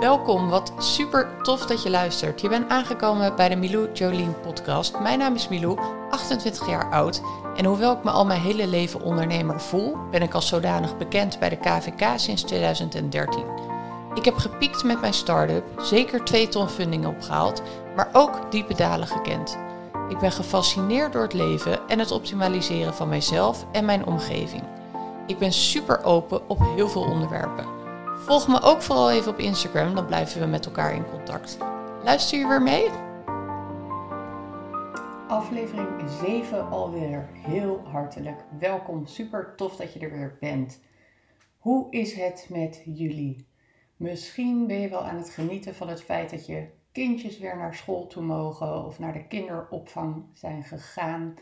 Welkom, wat super tof dat je luistert. Je bent aangekomen bij de Milou Jolien podcast. Mijn naam is Milou, 28 jaar oud. En hoewel ik me al mijn hele leven ondernemer voel, ben ik als zodanig bekend bij de KVK sinds 2013. Ik heb gepiekt met mijn start-up, zeker twee ton funding opgehaald, maar ook diepe dalen gekend. Ik ben gefascineerd door het leven en het optimaliseren van mijzelf en mijn omgeving. Ik ben super open op heel veel onderwerpen. Volg me ook vooral even op Instagram, dan blijven we met elkaar in contact. Luister je weer mee? Aflevering 7 alweer. Heel hartelijk welkom. Super tof dat je er weer bent. Hoe is het met jullie? Misschien ben je wel aan het genieten van het feit dat je kindjes weer naar school toe mogen of naar de kinderopvang zijn gegaan.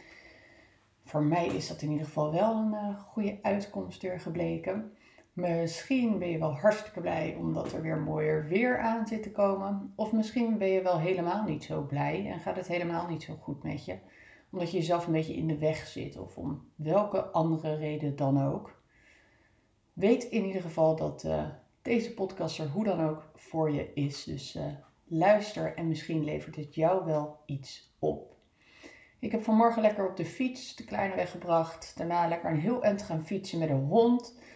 Voor mij is dat in ieder geval wel een uh, goede uitkomst weer gebleken. Misschien ben je wel hartstikke blij omdat er weer mooier weer aan zit te komen. Of misschien ben je wel helemaal niet zo blij en gaat het helemaal niet zo goed met je. Omdat je jezelf een beetje in de weg zit of om welke andere reden dan ook. Weet in ieder geval dat uh, deze podcast er hoe dan ook voor je is. Dus uh, luister en misschien levert het jou wel iets op. Ik heb vanmorgen lekker op de fiets de kleine weggebracht. Daarna lekker een heel eind gaan fietsen met een hond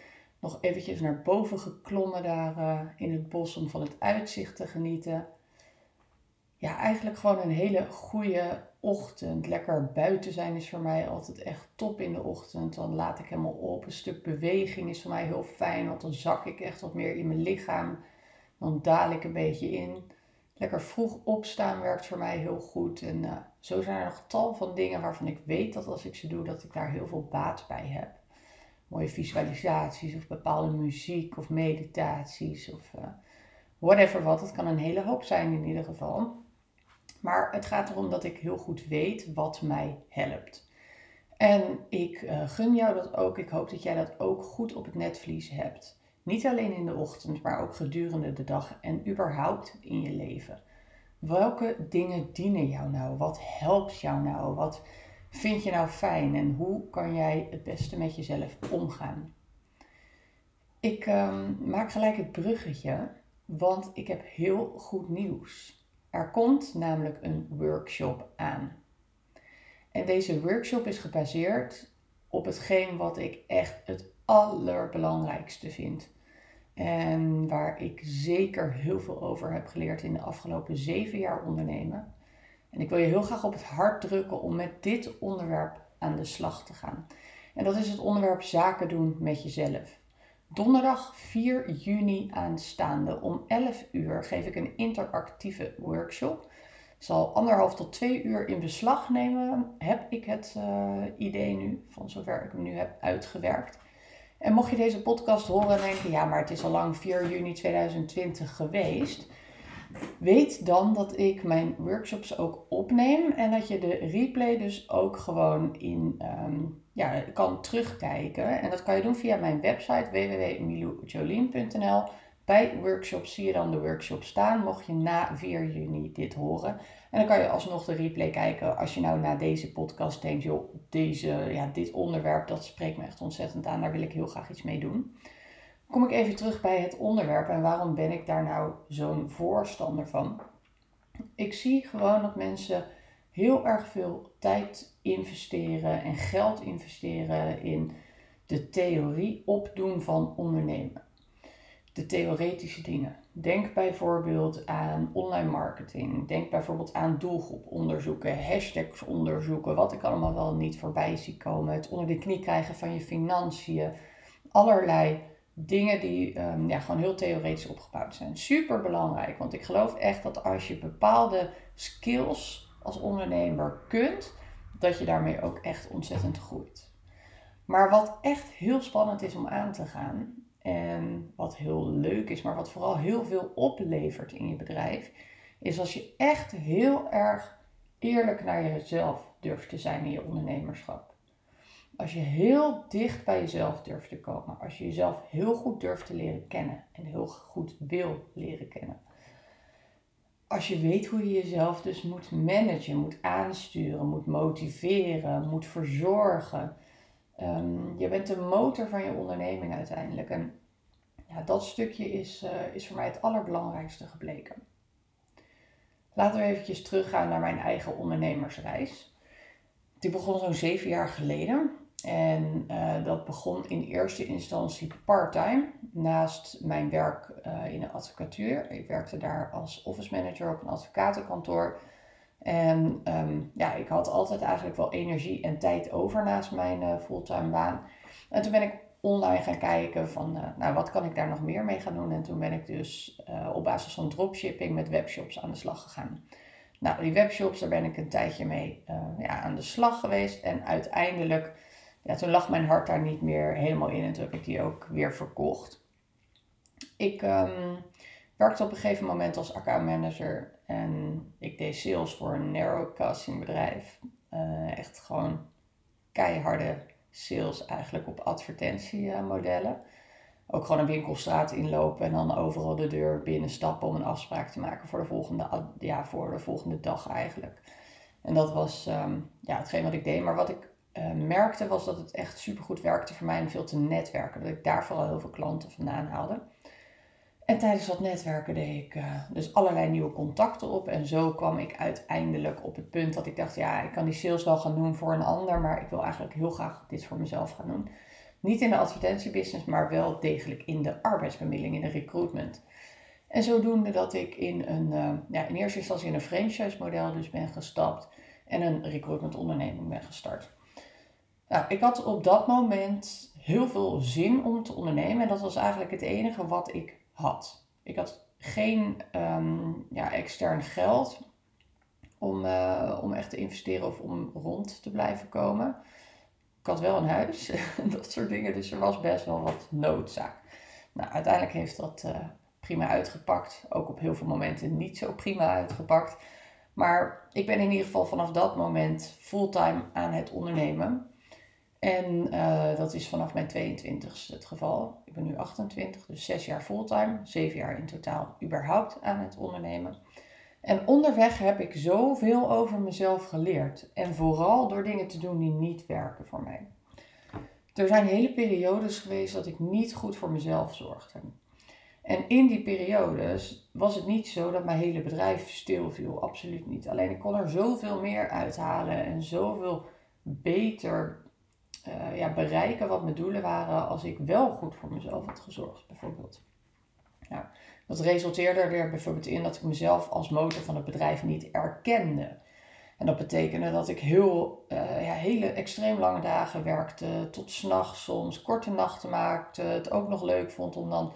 nog eventjes naar boven geklommen daar uh, in het bos om van het uitzicht te genieten. Ja, eigenlijk gewoon een hele goede ochtend. Lekker buiten zijn is voor mij altijd echt top in de ochtend. Dan laat ik helemaal op. Een stuk beweging is voor mij heel fijn, want dan zak ik echt wat meer in mijn lichaam. Dan daal ik een beetje in. Lekker vroeg opstaan werkt voor mij heel goed. En uh, zo zijn er nog tal van dingen waarvan ik weet dat als ik ze doe, dat ik daar heel veel baat bij heb mooie visualisaties of bepaalde muziek of meditaties of uh, whatever wat. Het kan een hele hoop zijn in ieder geval. Maar het gaat erom dat ik heel goed weet wat mij helpt. En ik uh, gun jou dat ook. Ik hoop dat jij dat ook goed op het netvlies hebt. Niet alleen in de ochtend, maar ook gedurende de dag en überhaupt in je leven. Welke dingen dienen jou nou? Wat helpt jou nou? Wat vind je nou fijn en hoe kan jij het beste met jezelf omgaan? Ik um, maak gelijk het bruggetje, want ik heb heel goed nieuws. Er komt namelijk een workshop aan. En deze workshop is gebaseerd op hetgeen wat ik echt het allerbelangrijkste vind. En waar ik zeker heel veel over heb geleerd in de afgelopen zeven jaar ondernemen. En ik wil je heel graag op het hart drukken om met dit onderwerp aan de slag te gaan. En dat is het onderwerp zaken doen met jezelf. Donderdag 4 juni aanstaande om 11 uur geef ik een interactieve workshop. Zal anderhalf tot twee uur in beslag nemen, heb ik het uh, idee nu, van zover ik hem nu heb uitgewerkt. En mocht je deze podcast horen en denken, ja, maar het is al lang 4 juni 2020 geweest Weet dan dat ik mijn workshops ook opneem en dat je de replay dus ook gewoon in, um, ja, kan terugkijken. En dat kan je doen via mijn website www.miloujolien.nl. Bij workshops zie je dan de workshop staan, mocht je na 4 juni dit horen. En dan kan je alsnog de replay kijken als je nou na deze podcast denkt, joh, deze, ja, dit onderwerp, dat spreekt me echt ontzettend aan, daar wil ik heel graag iets mee doen kom ik even terug bij het onderwerp en waarom ben ik daar nou zo'n voorstander van? Ik zie gewoon dat mensen heel erg veel tijd investeren en geld investeren in de theorie opdoen van ondernemen. De theoretische dingen. Denk bijvoorbeeld aan online marketing. Denk bijvoorbeeld aan doelgroep onderzoeken, hashtags onderzoeken, wat ik allemaal wel niet voorbij zie komen. Het onder de knie krijgen van je financiën. Allerlei dingen die um, ja, gewoon heel theoretisch opgebouwd zijn. Super belangrijk, want ik geloof echt dat als je bepaalde skills als ondernemer kunt, dat je daarmee ook echt ontzettend groeit. Maar wat echt heel spannend is om aan te gaan en wat heel leuk is, maar wat vooral heel veel oplevert in je bedrijf, is als je echt heel erg eerlijk naar jezelf durft te zijn in je ondernemerschap. Als je heel dicht bij jezelf durft te komen. Als je jezelf heel goed durft te leren kennen. En heel goed wil leren kennen. Als je weet hoe je jezelf dus moet managen, moet aansturen, moet motiveren, moet verzorgen. Um, je bent de motor van je onderneming uiteindelijk. En ja, dat stukje is, uh, is voor mij het allerbelangrijkste gebleken. Laten we eventjes teruggaan naar mijn eigen ondernemersreis. Die begon zo'n zeven jaar geleden. En uh, dat begon in eerste instantie part-time naast mijn werk uh, in de advocatuur. Ik werkte daar als office manager op een advocatenkantoor. En um, ja, ik had altijd eigenlijk wel energie en tijd over naast mijn uh, fulltime baan. En toen ben ik online gaan kijken van, nou, wat kan ik daar nog meer mee gaan doen? En toen ben ik dus op basis van dropshipping met webshops aan de slag gegaan. Nou, die webshops, daar ben ik een tijdje mee ja, aan de slag geweest. En uiteindelijk ja, toen lag mijn hart daar niet meer helemaal in en toen heb ik die ook weer verkocht. Ik um, werkte op een gegeven moment als accountmanager en ik deed sales voor een narrowcasting bedrijf. Uh, echt gewoon keiharde sales eigenlijk op advertentiemodellen. Ook gewoon een winkelstraat inlopen en dan overal de deur binnenstappen om een afspraak te maken voor de volgende, ja, voor de volgende dag eigenlijk. En dat was um, ja, hetgeen wat ik deed. Maar wat ik uh, merkte was dat het echt supergoed werkte voor mij om veel te netwerken. Dat ik daar vooral heel veel klanten vandaan haalde. En tijdens dat netwerken deed ik uh, dus allerlei nieuwe contacten op. En zo kwam ik uiteindelijk op het punt dat ik dacht, ja, ik kan die sales wel gaan doen voor een ander, maar ik wil eigenlijk heel graag dit voor mezelf gaan doen. Niet in de advertentiebusiness, maar wel degelijk in de arbeidsbemiddeling, in de recruitment. En zodoende dat ik in een, uh, ja, in eerste instantie in een franchise model dus ben gestapt en een recruitment onderneming ben gestart. Ik had op dat moment heel veel zin om te ondernemen en dat was eigenlijk het enige wat ik had. Ik had geen um, ja, extern geld om, uh, om echt te investeren of om rond te blijven komen. Ik had wel een huis, dat soort dingen, dus er was best wel wat noodzaak. Nou, uiteindelijk heeft dat uh, prima uitgepakt. Ook op heel veel momenten niet zo prima uitgepakt. Maar ik ben in ieder geval vanaf dat moment fulltime aan het ondernemen. En uh, dat is vanaf mijn 22 het geval. Ik ben nu 28, dus zes jaar fulltime, zeven jaar in totaal überhaupt aan het ondernemen. En onderweg heb ik zoveel over mezelf geleerd. En vooral door dingen te doen die niet werken voor mij. Er zijn hele periodes geweest dat ik niet goed voor mezelf zorgde. En in die periodes was het niet zo dat mijn hele bedrijf stilviel. Absoluut niet. Alleen ik kon er zoveel meer uithalen en zoveel beter uh, ja, bereiken wat mijn doelen waren als ik wel goed voor mezelf had gezorgd, bijvoorbeeld. Dat resulteerde er bijvoorbeeld in dat ik mezelf als motor van het bedrijf niet erkende. En dat betekende dat ik heel, uh, ja, hele extreem lange dagen werkte, tot s'nachts soms, korte nachten maakte. Het ook nog leuk vond om dan,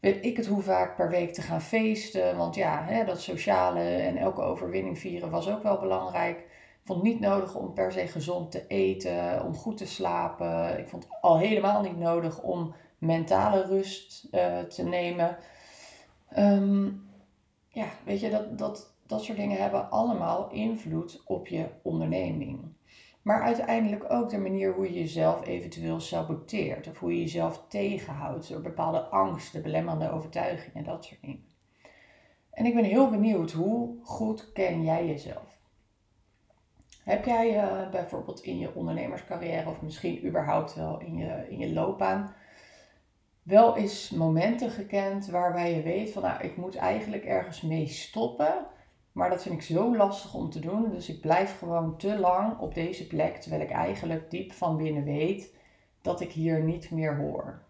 weet ik het hoe vaak per week te gaan feesten. Want ja, hè, dat sociale en elke overwinning vieren was ook wel belangrijk vond het niet nodig om per se gezond te eten, om goed te slapen. Ik vond het al helemaal niet nodig om mentale rust uh, te nemen. Um, ja, weet je, dat, dat, dat soort dingen hebben allemaal invloed op je onderneming. Maar uiteindelijk ook de manier hoe je jezelf eventueel saboteert. Of hoe je jezelf tegenhoudt door bepaalde angsten, belemmerende overtuigingen, dat soort dingen. En ik ben heel benieuwd, hoe goed ken jij jezelf? Heb jij uh, bijvoorbeeld in je ondernemerscarrière of misschien überhaupt wel in je, in je loopbaan wel eens momenten gekend waarbij je weet van nou ik moet eigenlijk ergens mee stoppen, maar dat vind ik zo lastig om te doen, dus ik blijf gewoon te lang op deze plek terwijl ik eigenlijk diep van binnen weet dat ik hier niet meer hoor.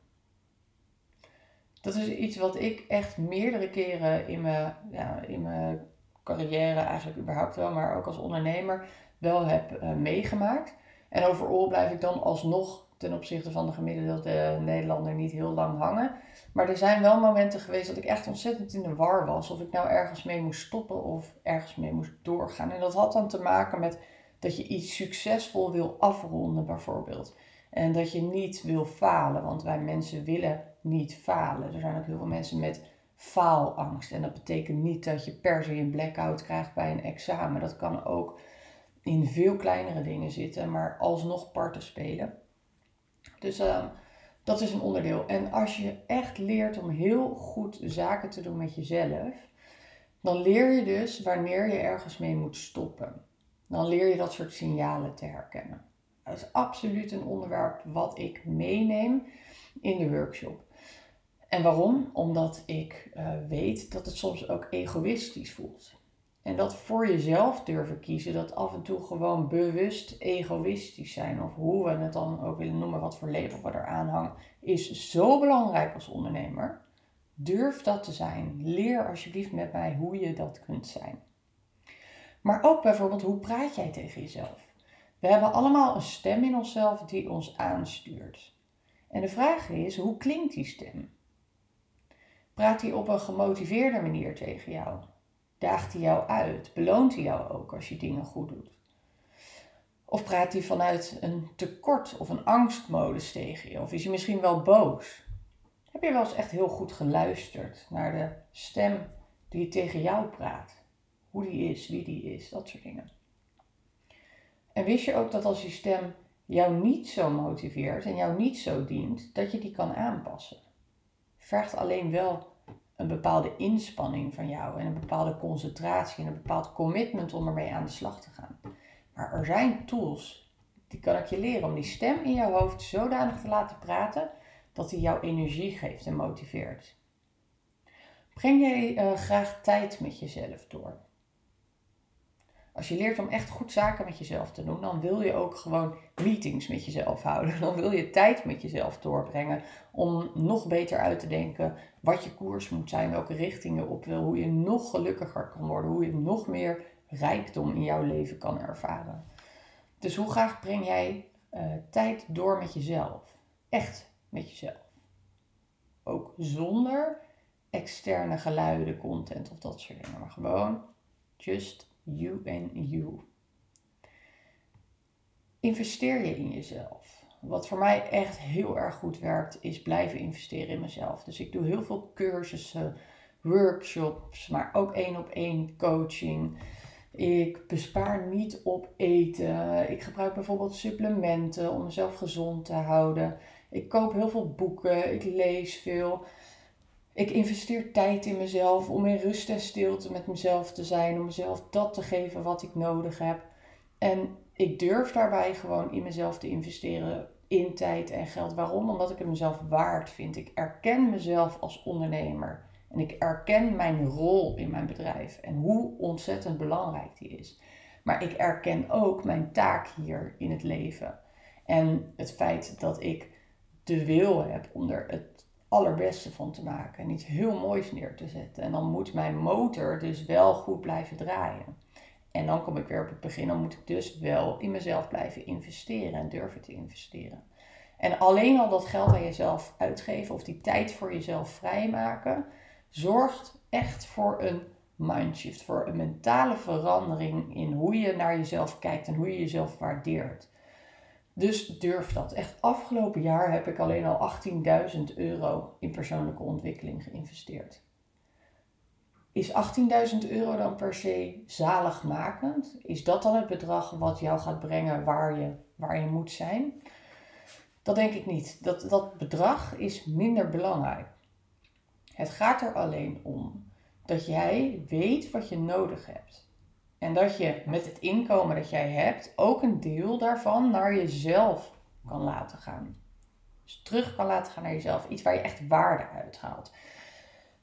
Dat is iets wat ik echt meerdere keren in mijn, ja, in mijn carrière, eigenlijk überhaupt wel, maar ook als ondernemer, wel heb uh, meegemaakt. En overal blijf ik dan alsnog ten opzichte van de gemiddelde Nederlander niet heel lang hangen. Maar er zijn wel momenten geweest dat ik echt ontzettend in de war was. Of ik nou ergens mee moest stoppen of ergens mee moest doorgaan. En dat had dan te maken met dat je iets succesvol wil afronden bijvoorbeeld. En dat je niet wil falen, want wij mensen willen niet falen. Er zijn ook heel veel mensen met faalangst. En dat betekent niet dat je per se een blackout krijgt bij een examen. Dat kan ook in veel kleinere dingen zitten, maar alsnog parten spelen. Dus uh, dat is een onderdeel. En als je echt leert om heel goed zaken te doen met jezelf, dan leer je dus wanneer je ergens mee moet stoppen. Dan leer je dat soort signalen te herkennen. Dat is absoluut een onderwerp wat ik meeneem in de workshop. En waarom? Omdat ik uh, weet dat het soms ook egoïstisch voelt. En dat voor jezelf durven kiezen, dat af en toe gewoon bewust egoïstisch zijn, of hoe we het dan ook willen noemen, wat voor label we eraan hangen, is zo belangrijk als ondernemer. Durf dat te zijn. Leer alsjeblieft met mij hoe je dat kunt zijn. Maar ook bijvoorbeeld, hoe praat jij tegen jezelf? We hebben allemaal een stem in onszelf die ons aanstuurt. En de vraag is, hoe klinkt die stem? Praat hij op een gemotiveerde manier tegen jou? Daagt hij jou uit? Beloont hij jou ook als je dingen goed doet? Of praat hij vanuit een tekort of een angstmodus tegen je? Of is hij misschien wel boos? Heb je wel eens echt heel goed geluisterd naar de stem die tegen jou praat? Hoe die is, wie die is, dat soort dingen. En wist je ook dat als die stem jou niet zo motiveert en jou niet zo dient, dat je die kan aanpassen? Vergt alleen wel een bepaalde inspanning van jou en een bepaalde concentratie en een bepaald commitment om ermee aan de slag te gaan. Maar er zijn tools, die kan ik je leren om die stem in jouw hoofd zodanig te laten praten dat hij jouw energie geeft en motiveert. Breng jij uh, graag tijd met jezelf door? Als je leert om echt goed zaken met jezelf te doen, dan wil je ook gewoon meetings met jezelf houden. Dan wil je tijd met jezelf doorbrengen om nog beter uit te denken wat je koers moet zijn, welke richting je op wil, hoe je nog gelukkiger kan worden, hoe je nog meer rijkdom in jouw leven kan ervaren. Dus hoe graag breng jij uh, tijd door met jezelf? Echt met jezelf. Ook zonder externe geluiden, content of dat soort dingen, maar gewoon just You and you. Investeer je in jezelf. Wat voor mij echt heel erg goed werkt, is blijven investeren in mezelf. Dus ik doe heel veel cursussen, workshops, maar ook één op één coaching. Ik bespaar niet op eten. Ik gebruik bijvoorbeeld supplementen om mezelf gezond te houden. Ik koop heel veel boeken. Ik lees veel. Ik investeer tijd in mezelf om in rust en stilte met mezelf te zijn, om mezelf dat te geven wat ik nodig heb. En ik durf daarbij gewoon in mezelf te investeren in tijd en geld. Waarom? Omdat ik het mezelf waard vind. Ik erken mezelf als ondernemer. En ik erken mijn rol in mijn bedrijf en hoe ontzettend belangrijk die is. Maar ik erken ook mijn taak hier in het leven. En het feit dat ik de wil heb om er het allerbeste van te maken en iets heel moois neer te zetten. En dan moet mijn motor dus wel goed blijven draaien. En dan kom ik weer op het begin, dan moet ik dus wel in mezelf blijven investeren en durven te investeren. En alleen al dat geld aan jezelf uitgeven of die tijd voor jezelf vrijmaken, zorgt echt voor een mindshift, voor een mentale verandering in hoe je naar jezelf kijkt en hoe je jezelf waardeert. Dus durf dat. Echt afgelopen jaar heb ik alleen al 18.000 euro in persoonlijke ontwikkeling geïnvesteerd. Is 18.000 euro dan per se zaligmakend? Is dat dan het bedrag wat jou gaat brengen waar je, waar je moet zijn? Dat denk ik niet. Dat, dat bedrag is minder belangrijk. Het gaat er alleen om dat jij weet wat je nodig hebt. En dat je met het inkomen dat jij hebt ook een deel daarvan naar jezelf kan laten gaan. Dus terug kan laten gaan naar jezelf. Iets waar je echt waarde uithaalt.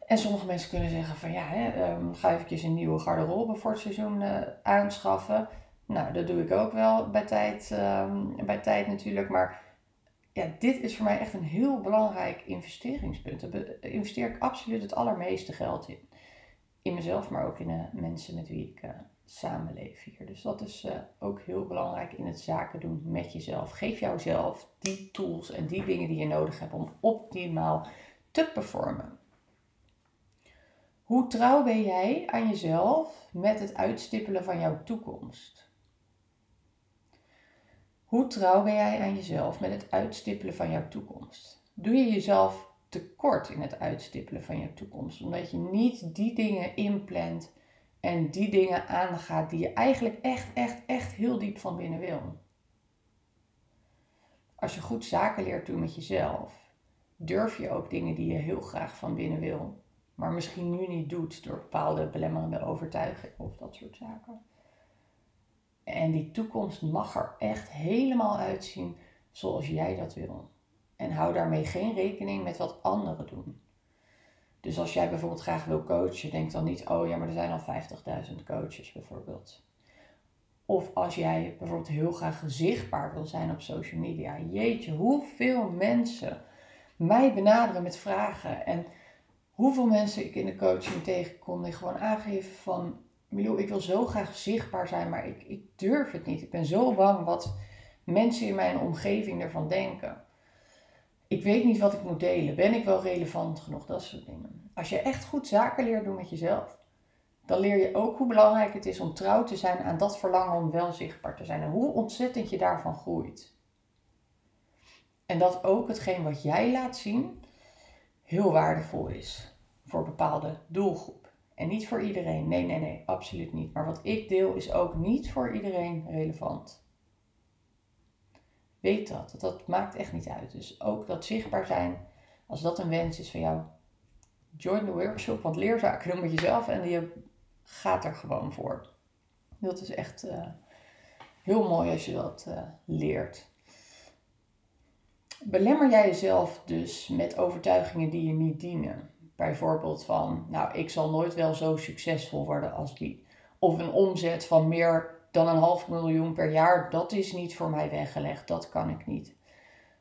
En sommige mensen kunnen zeggen van ja, hè, um, ga eventjes een nieuwe garderobe voor het seizoen uh, aanschaffen. Nou, dat doe ik ook wel bij tijd, um, bij tijd natuurlijk. Maar ja, dit is voor mij echt een heel belangrijk investeringspunt. Daar investeer ik absoluut het allermeeste geld in. In mezelf, maar ook in de mensen met wie ik samenleven hier. Dus dat is uh, ook heel belangrijk in het zaken doen met jezelf. Geef jouzelf die tools en die dingen die je nodig hebt om optimaal te performen. Hoe trouw ben jij aan jezelf met het uitstippelen van jouw toekomst? Hoe trouw ben jij aan jezelf met het uitstippelen van jouw toekomst? Doe je jezelf tekort in het uitstippelen van jouw toekomst, omdat je niet die dingen inplant en die dingen aangaat die je eigenlijk echt, echt, echt heel diep van binnen wil. Als je goed zaken leert doen met jezelf, durf je ook dingen die je heel graag van binnen wil, maar misschien nu niet doet door bepaalde belemmerende overtuigingen of dat soort zaken. En die toekomst mag er echt helemaal uitzien zoals jij dat wil. En hou daarmee geen rekening met wat anderen doen. Dus als jij bijvoorbeeld graag wil coachen, denk dan niet, oh ja, maar er zijn al 50.000 coaches bijvoorbeeld. Of als jij bijvoorbeeld heel graag zichtbaar wil zijn op social media. Jeetje, hoeveel mensen mij benaderen met vragen. En hoeveel mensen ik in de coaching tegenkom die gewoon aangeven van... Milou, ik wil zo graag zichtbaar zijn, maar ik, ik durf het niet. Ik ben zo bang wat mensen in mijn omgeving ervan denken. Ik weet niet wat ik moet delen. Ben ik wel relevant genoeg? Dat soort dingen. Als je echt goed zaken leert doen met jezelf, dan leer je ook hoe belangrijk het is om trouw te zijn aan dat verlangen om wel zichtbaar te zijn. En hoe ontzettend je daarvan groeit. En dat ook hetgeen wat jij laat zien heel waardevol is voor een bepaalde doelgroep. En niet voor iedereen. Nee, nee, nee, absoluut niet. Maar wat ik deel is ook niet voor iedereen relevant. Weet dat. Dat maakt echt niet uit. Dus ook dat zichtbaar zijn, als dat een wens is van jou, join the workshop. Want leerzaken doen met jezelf en je gaat er gewoon voor. Dat is echt uh, heel mooi als je dat uh, leert. Belemmer jij jezelf dus met overtuigingen die je niet dienen? Bijvoorbeeld van, nou, ik zal nooit wel zo succesvol worden als die. Of een omzet van meer dan een half miljoen per jaar, dat is niet voor mij weggelegd, dat kan ik niet.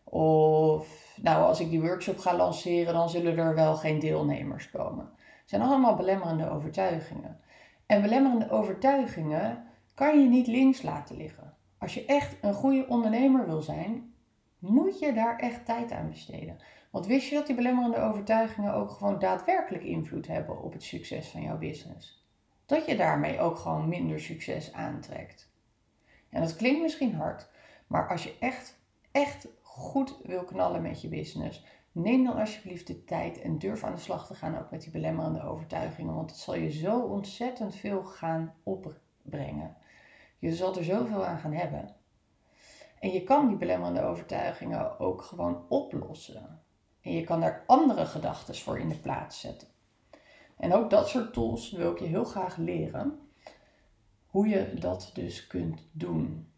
Of, nou, als ik die workshop ga lanceren, dan zullen er wel geen deelnemers komen. Het zijn allemaal belemmerende overtuigingen. En belemmerende overtuigingen kan je niet links laten liggen. Als je echt een goede ondernemer wil zijn, moet je daar echt tijd aan besteden. Want wist je dat die belemmerende overtuigingen ook gewoon daadwerkelijk invloed hebben op het succes van jouw business? Dat je daarmee ook gewoon minder succes aantrekt. En dat klinkt misschien hard, maar als je echt, echt goed wil knallen met je business, neem dan alsjeblieft de tijd en durf aan de slag te gaan ook met die belemmerende overtuigingen. Want het zal je zo ontzettend veel gaan opbrengen. Je zult er zoveel aan gaan hebben. En je kan die belemmerende overtuigingen ook gewoon oplossen. En je kan daar andere gedachten voor in de plaats zetten. En ook dat soort tools wil ik je heel graag leren. Hoe je dat dus kunt doen.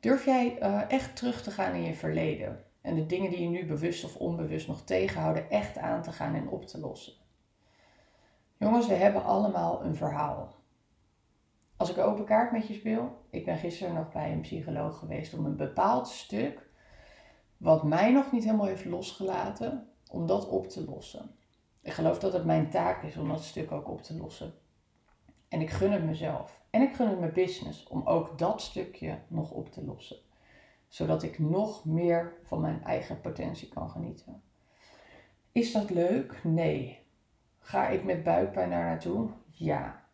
Durf jij uh, echt terug te gaan in je verleden? En de dingen die je nu bewust of onbewust nog tegenhouden, echt aan te gaan en op te lossen. Jongens, we hebben allemaal een verhaal. Als ik open kaart met je speel, ik ben gisteren nog bij een psycholoog geweest om een bepaald stuk, wat mij nog niet helemaal heeft losgelaten, om dat op te lossen. Ik geloof dat het mijn taak is om dat stuk ook op te lossen. En ik gun het mezelf. En ik gun het mijn business om ook dat stukje nog op te lossen zodat ik nog meer van mijn eigen potentie kan genieten. Is dat leuk? Nee. Ga ik met buikpijn daar naartoe? Ja.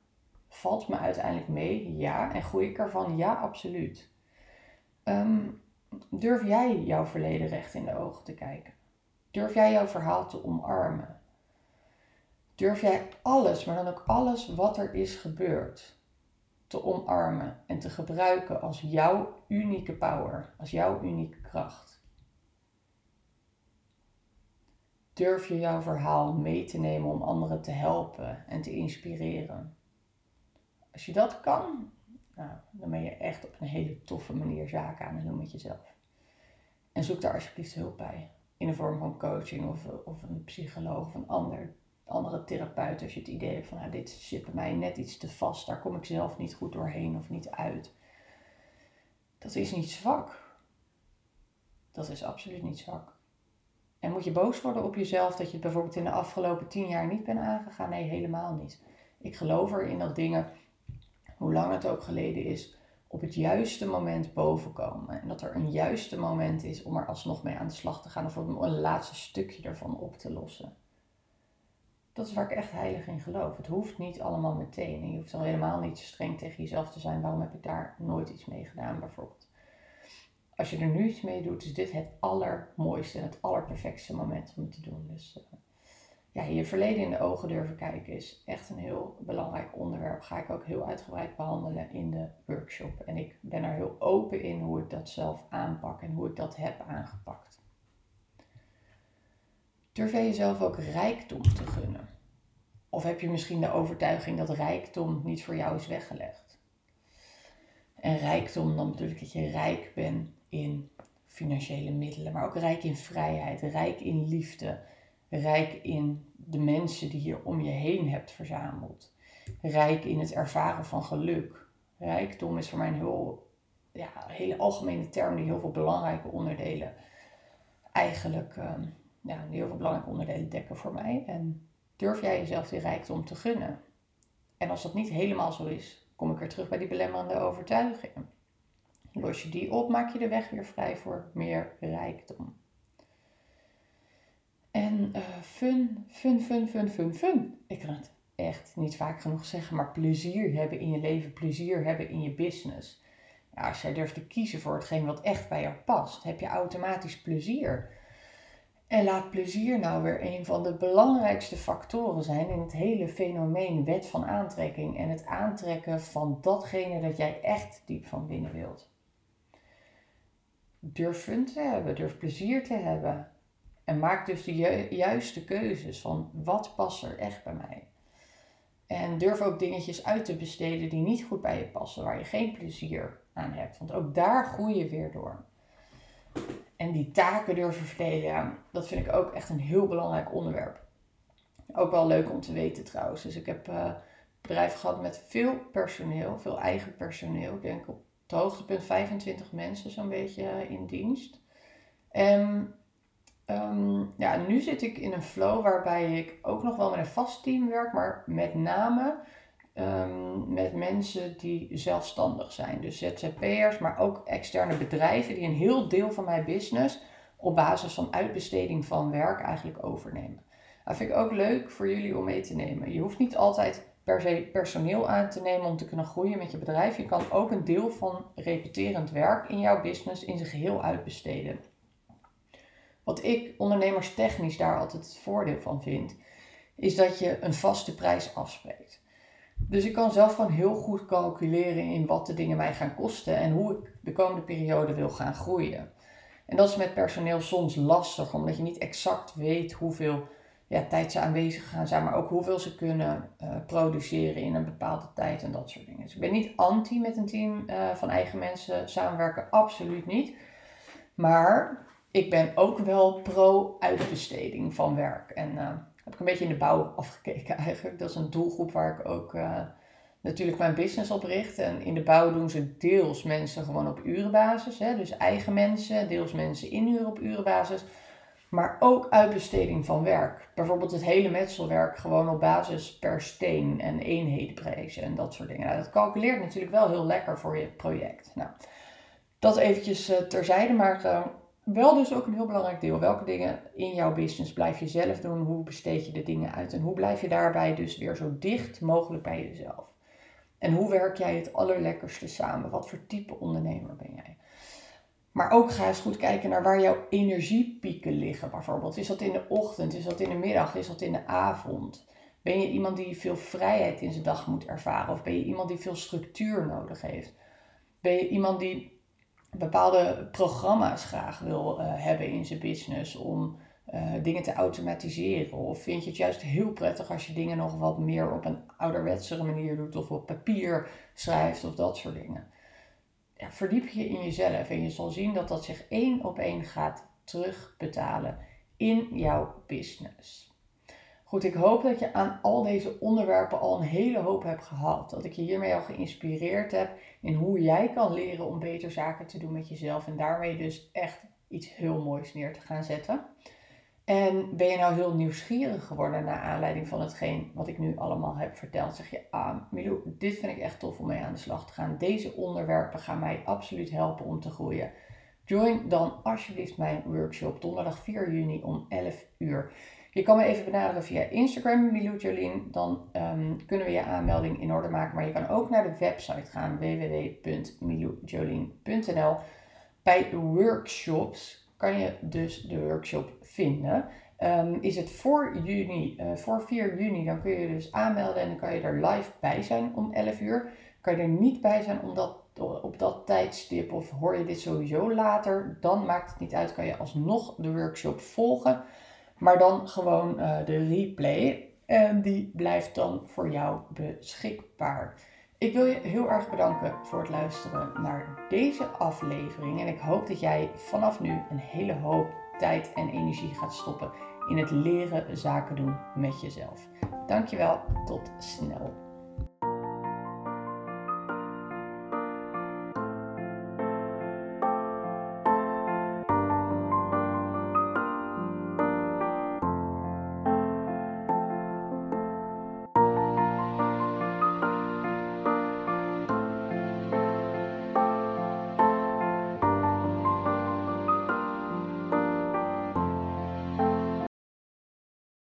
Valt me uiteindelijk mee? Ja. En groei ik ervan? Ja, absoluut. Ehm, durf jij jouw verleden recht in de ogen te kijken? Durf jij jouw verhaal te omarmen? Durf jij alles, maar dan ook alles wat er is gebeurd, te omarmen en te gebruiken als jouw unieke power, als jouw unieke kracht. Durf je jouw verhaal mee te nemen om anderen te helpen en te inspireren? Als je dat kan, nou, dan ben je echt op een hele toffe manier zaken aan het doen met jezelf. En zoek daar alsjeblieft hulp bij. In de vorm van coaching of, of een psycholoog of een ander andere therapeut als je het idee hebt van nou, dit zit bij mij net iets te vast, daar kom ik zelf niet goed doorheen of niet uit. Dat is niet zwak. Dat is absoluut niet zwak. En moet je boos worden op jezelf dat je het bijvoorbeeld in de afgelopen tien jaar niet bent aangegaan? Nee, helemaal niet. Ik geloof erin dat dingen, hoe lang het ook geleden is, op het juiste moment bovenkomen. En dat er een juiste moment is om er alsnog mee aan de slag te gaan of om een laatste stukje ervan op te lossen dat is waar ik echt heilig in geloof. Het hoeft niet allemaal meteen. En je hoeft dan helemaal niet streng tegen jezelf te zijn. Waarom heb ik daar nooit iets mee gedaan, bijvoorbeeld? Als je er nu iets mee doet, is dit het allermooiste en het allerperfectste moment om het te doen. Dus uh, ja, je verleden in de ogen durven kijken is echt een heel belangrijk onderwerp. Ga ik ook heel uitgebreid behandelen in de workshop. En ik ben er heel open in hoe ik dat zelf aanpak en hoe ik dat heb aangepakt. Durf jij jezelf ook rijkdom te gunnen? Of heb je misschien de overtuiging dat rijkdom niet voor jou is weggelegd? En rijkdom, dan ik dat je rijk bent in financiële middelen, maar ook rijk in vrijheid, rijk in liefde, Rijk in de mensen die je om je heen hebt verzameld. Rijk in het ervaren van geluk. Rijkdom is voor mij een heel, ja, hele algemene term die heel veel belangrijke onderdelen eigenlijk, um, ja, heel veel belangrijke onderdelen dekken voor mij. En durf jij jezelf die rijkdom te gunnen? En als dat niet helemaal zo is, kom ik weer terug bij die belemmerende overtuigingen. Los je die op, maak je de weg weer vrij voor meer rijkdom. En uh, fun, fun, fun, fun, fun, fun. Ik kan het echt niet vaak genoeg zeggen, maar plezier hebben in je leven, plezier hebben in je business. Als jij durft te kiezen voor hetgeen wat echt bij jou past, heb je automatisch plezier. En laat plezier nou weer een van de belangrijkste factoren zijn in het hele fenomeen wet van aantrekking en het aantrekken van datgene dat jij echt diep van binnen wilt. Durf fun te hebben, durf plezier te hebben. En maak dus de juiste keuzes van wat past er echt bij mij. En durf ook dingetjes uit te besteden die niet goed bij je passen, waar je geen plezier aan hebt. Want ook daar groei je weer door. En die taken durven verdelen, dat vind ik ook echt een heel belangrijk onderwerp. Ook wel leuk om te weten trouwens. Dus ik heb uh, bedrijf gehad met veel personeel, veel eigen personeel. Ik denk op het hoogtepunt 25 mensen zo'n beetje eh, in dienst. En um, ja, nu zit ik in een flow waarbij ik ook nog wel met een vast team werk, maar met name um, met mensen die zelfstandig zijn. Dus ZZP'ers, maar ook externe bedrijven die een heel deel van mijn business op basis van uitbesteding van werk eigenlijk overnemen. Dat vind ik ook leuk voor jullie om mee te nemen. Je hoeft niet altijd per se personeel aan te nemen om te kunnen groeien met je bedrijf. Je kan ook een deel van repeterend werk in jouw business in zijn geheel uitbesteden. Wat ik ondernemerstechnisch daar altijd het voordeel van vind, is dat je een vaste prijs afspreekt. Dus ik kan zelf gewoon heel goed calculeren in wat de dingen mij gaan kosten en hoe ik de komende periode wil gaan groeien. En dat is met personeel soms lastig, omdat je niet exact weet hoeveel ja, tijd ze aanwezig gaan zijn, maar ook hoeveel ze kunnen uh, produceren in een bepaalde tijd en dat soort dingen. Dus ik ben niet anti met een team uh, van eigen mensen samenwerken, absoluut niet. Maar ik ben ook wel pro uitbesteding van werk. En uh, heb ik een beetje in de bouw afgekeken eigenlijk. Dat is een doelgroep waar ik ook uh, natuurlijk mijn business op richt. En in de bouw doen ze deels mensen gewoon op urenbasis. Hè? Dus eigen mensen, deels mensen inhuren op urenbasis. Maar ook uitbesteding van werk. Bijvoorbeeld het hele metselwerk gewoon op basis per steen en eenhedenprijzen en dat soort dingen. Nou, dat calculeert natuurlijk wel heel lekker voor je project. Nou, dat eventjes uh, terzijde, maar uh, wel dus ook een heel belangrijk deel. Welke dingen in jouw business blijf je zelf doen? Hoe besteed je de dingen uit? En hoe blijf je daarbij dus weer zo dicht mogelijk bij jezelf? En hoe werk jij het allerlekkerste samen? Wat voor type ondernemer ben jij? Maar ook ga eens goed kijken naar waar jouw energiepieken liggen bijvoorbeeld. Is dat in de ochtend? Is dat in de middag? Is dat in de avond? Ben je iemand die veel vrijheid in zijn dag moet ervaren? Of ben je iemand die veel structuur nodig heeft? Ben je iemand die bepaalde programma's graag wil uh, hebben in zijn business om uh, dingen te automatiseren? Of vind je het juist heel prettig als je dingen nog wat meer op een ouderwetsere manier doet of op papier schrijft of dat soort dingen? Verdiep je in jezelf en je zal zien dat dat zich één op één gaat terugbetalen in jouw business. Goed, ik hoop dat je aan al deze onderwerpen al een hele hoop hebt gehad. Dat ik je hiermee al geïnspireerd heb in hoe jij kan leren om beter zaken te doen met jezelf. En daarmee dus echt iets heel moois neer te gaan zetten. En ben je nou heel nieuwsgierig geworden naar aanleiding van hetgeen wat ik nu allemaal heb verteld? Zeg je, ah Milou, dit vind ik echt tof om mee aan de slag te gaan. Deze onderwerpen gaan mij absoluut helpen om te groeien. Join dan alsjeblieft mijn workshop donderdag 4 juni om 11 uur. Je kan me even benaderen via Instagram, Milou Jolien. Dan um, kunnen we je aanmelding in orde maken. Maar je kan ook naar de website gaan, www.miloujolien.nl. Bij workshops kan je dus de workshop vinden. Um, is het voor juni, uh, voor 4 juni, dan kun je dus aanmelden en dan kan je er live bij zijn om 11 uur. Kan je er niet bij zijn omdat op dat tijdstip of hoor je dit sowieso later, dan maakt het niet uit, kan je alsnog de workshop volgen. Maar dan gewoon uh, de replay. En die blijft dan voor jou beschikbaar. Ik wil je heel erg bedanken voor het luisteren naar deze aflevering. En ik hoop dat jij vanaf nu een hele hoop tijd en energie gaat stoppen in het leren zaken doen met jezelf. Dankjewel, tot snel.